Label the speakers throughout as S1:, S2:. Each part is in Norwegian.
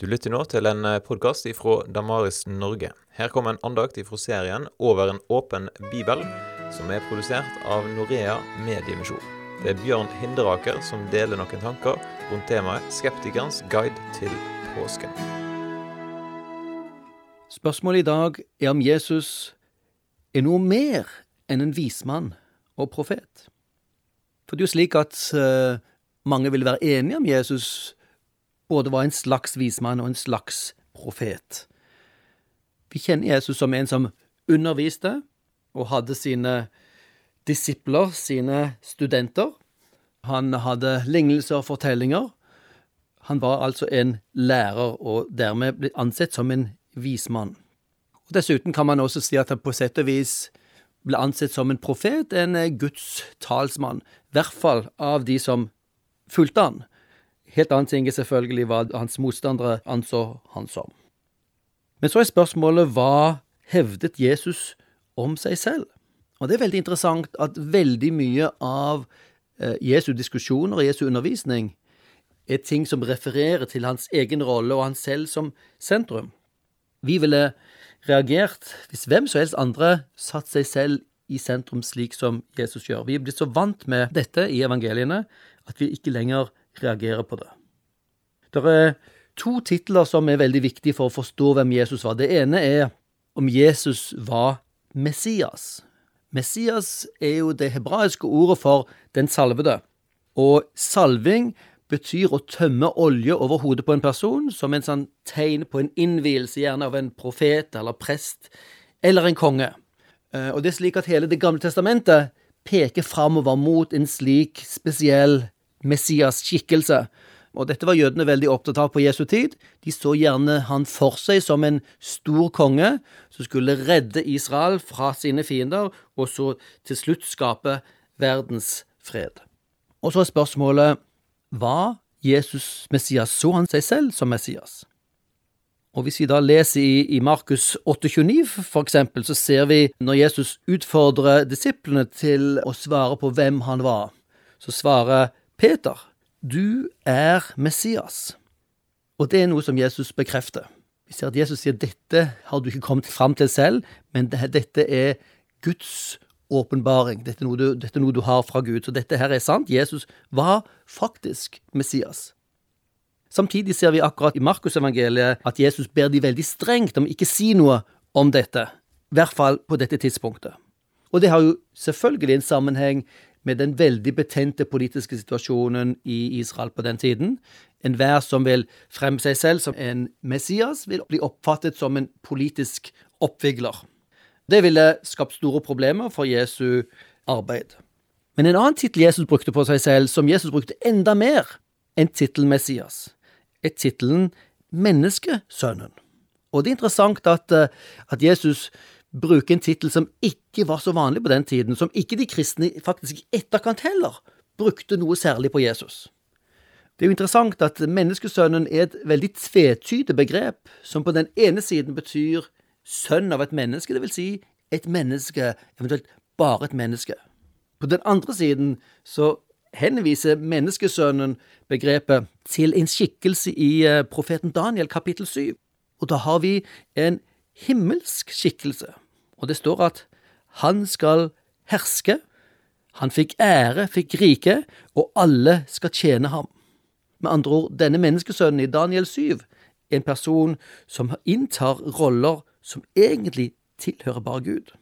S1: Du lytter nå til en podkast ifra Damaris Norge. Her kommer en andakt ifra serien Over en åpen bibel, som er produsert av Norea Mediemisjon. Det er Bjørn Hinderaker som deler noen tanker rundt temaet 'Skeptikerens guide til påsken'.
S2: Spørsmålet i dag er om Jesus er noe mer enn en vismann og profet. For det er jo slik at uh, mange vil være enige om Jesus både var en slags vismann og en slags profet. Vi kjenner Jesus som en som underviste og hadde sine disipler, sine studenter. Han hadde lignelser og fortellinger. Han var altså en lærer, og dermed ble ansett som en vismann. Og Dessuten kan man også si at han på sett og vis ble ansett som en profet, en Guds talsmann, i hvert fall av de som fulgte han. Helt annen ting er selvfølgelig hva hans motstandere anså han som. Men så er spørsmålet hva hevdet Jesus om seg selv? Og det er veldig interessant at veldig mye av eh, Jesu diskusjoner og Jesu undervisning er ting som refererer til hans egen rolle og han selv som sentrum. Vi ville reagert hvis hvem som helst andre satt seg selv i sentrum slik som Jesus gjør. Vi er blitt så vant med dette i evangeliene at vi ikke lenger reagerer på det. Det er to titler som er veldig viktige for å forstå hvem Jesus var. Det ene er om Jesus var Messias. Messias er jo det hebraiske ordet for den salvede. Og salving betyr å tømme olje over hodet på en person som en sånn tegn på en innvielse, gjerne av en profet eller prest eller en konge. Eh, og det er slik at hele Det gamle testamentet peker framover mot en slik spesiell Messias-skikkelse. Og dette var jødene veldig opptatt av på Jesu tid. De så gjerne han for seg som en stor konge som skulle redde Israel fra sine fiender, og så til slutt skape verdens fred. Og så er spørsmålet var Jesus Messias? Så han seg selv som Messias? Og Hvis vi da leser i, i Markus 8,29 for eksempel, så ser vi når Jesus utfordrer disiplene til å svare på hvem han var, så svarer Peter, du er Messias. Og det er noe som Jesus bekrefter. Vi ser at Jesus sier dette har du ikke kommet fram til selv, men dette er Guds åpenbaring. Dette, dette, er noe du har fra Gud. Så dette her er sant. Jesus var faktisk Messias. Samtidig ser vi akkurat i Markusevangeliet at Jesus ber de veldig strengt om ikke si noe om dette. I hvert fall på dette tidspunktet. Og det har jo selvfølgelig en sammenheng med den veldig betente politiske situasjonen i Israel på den tiden. Enhver som vil fremme seg selv som en Messias, vil bli oppfattet som en politisk oppvigler. Det ville skapt store problemer for Jesu arbeid. Men en annen tittel Jesus brukte på seg selv, som Jesus brukte enda mer enn tittelen Messias, er tittelen Menneskesønnen. Og det er interessant at, eh, at Jesus bruke en tittel som ikke var så vanlig på den tiden, som ikke de kristne faktisk i etterkant heller brukte noe særlig på Jesus. Det er jo interessant at menneskesønnen er et veldig tvetydig begrep, som på den ene siden betyr sønn av et menneske, det vil si et menneske, eventuelt bare et menneske. På den andre siden så henviser menneskesønnen begrepet til en skikkelse i eh, profeten Daniel kapittel 7. Og da har vi en himmelsk skikkelse, og det står at han skal herske, han fikk ære, fikk rike, og alle skal tjene ham. Med andre ord, denne menneskesønnen i Daniel 7 er en person som inntar roller som egentlig tilhører bare Gud.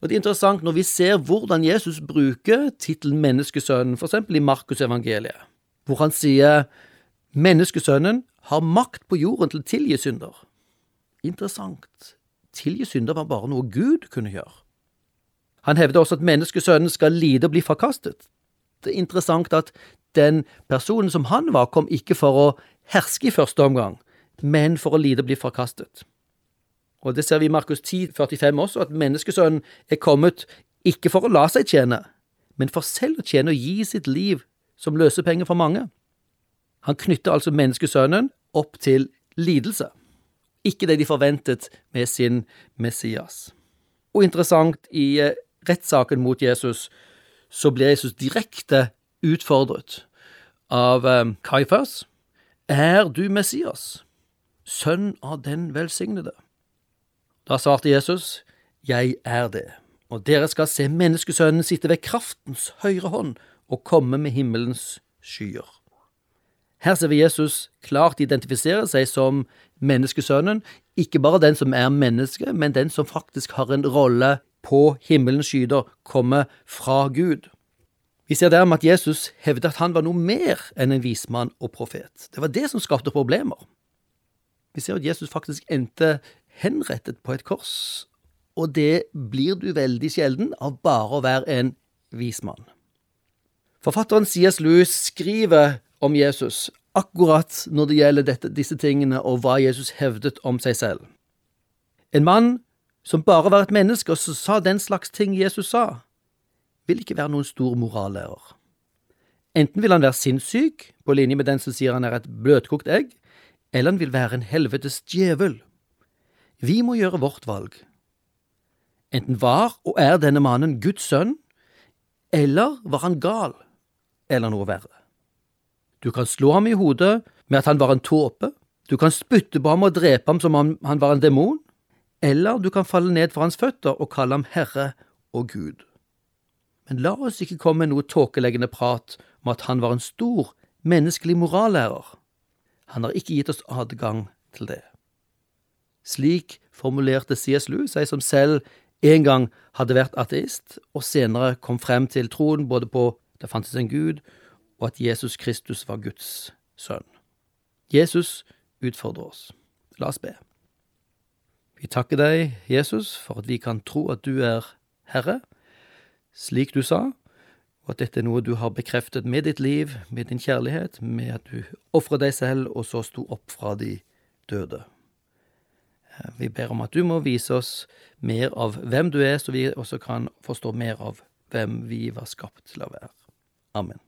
S2: Og Det er interessant når vi ser hvordan Jesus bruker tittelen menneskesønnen, f.eks. i Markusevangeliet, hvor han sier menneskesønnen har makt på jorden til å tilgi synder. Interessant. Tilgi synder var bare noe Gud kunne gjøre. Han hevder også at menneskesønnen skal lide og bli forkastet. Det er interessant at den personen som han var, kom ikke for å herske i første omgang, men for å lide og bli forkastet. Og det ser vi i Markus 10, 45 også, at menneskesønnen er kommet ikke for å la seg tjene, men for selv å tjene og gi sitt liv som løsepenger for mange. Han knytter altså menneskesønnen opp til lidelse ikke det de forventet med sin Messias. Og interessant, i eh, rettssaken mot Jesus så blir Jesus direkte utfordret av um, Kaifas, Er du Messias, sønn av den velsignede? Da svarte Jesus, Jeg er det, og dere skal se menneskesønnen sitte ved kraftens høyre hånd og komme med himmelens skyer. Her ser vi Jesus klart identifisere seg som menneskesønnen, ikke bare den som er menneske, men den som faktisk har en rolle på himmelens skyder, komme fra Gud. Vi ser dermed at Jesus hevder at han var noe mer enn en vismann og profet. Det var det som skapte problemer. Vi ser at Jesus faktisk endte henrettet på et kors, og det blir du veldig sjelden av bare å være en vismann. Forfatteren C.S. Lewis skriver om Jesus akkurat når det gjelder dette, disse tingene og hva Jesus hevdet om seg selv. En mann som bare var et menneske og som sa den slags ting Jesus sa, vil ikke være noen stor morallærer. Enten vil han være sinnssyk, på linje med den som sier han er et bløtkokt egg, eller han vil være en helvetes djevel. Vi må gjøre vårt valg. Enten var og er denne mannen Guds sønn, eller var han gal, eller noe verre. Du kan slå ham i hodet med at han var en tåpe, du kan spytte på ham og drepe ham som om han var en demon, eller du kan falle ned for hans føtter og kalle ham Herre og Gud. Men la oss ikke komme med noe tåkeleggende prat om at han var en stor, menneskelig morallærer. Han har ikke gitt oss adgang til det. Slik formulerte C.S. Lewis seg som selv en gang hadde vært ateist, og senere kom frem til troen både på det fantes en Gud, og at Jesus Kristus var Guds sønn. Jesus utfordrer oss. La oss be. Vi takker deg, Jesus, for at vi kan tro at du er Herre, slik du sa, og at dette er noe du har bekreftet med ditt liv, med din kjærlighet, med at du ofret deg selv og så sto opp fra de døde. Eh, vi ber om at du må vise oss mer av hvem du er, så vi også kan forstå mer av hvem vi var skapt til å være. Amen.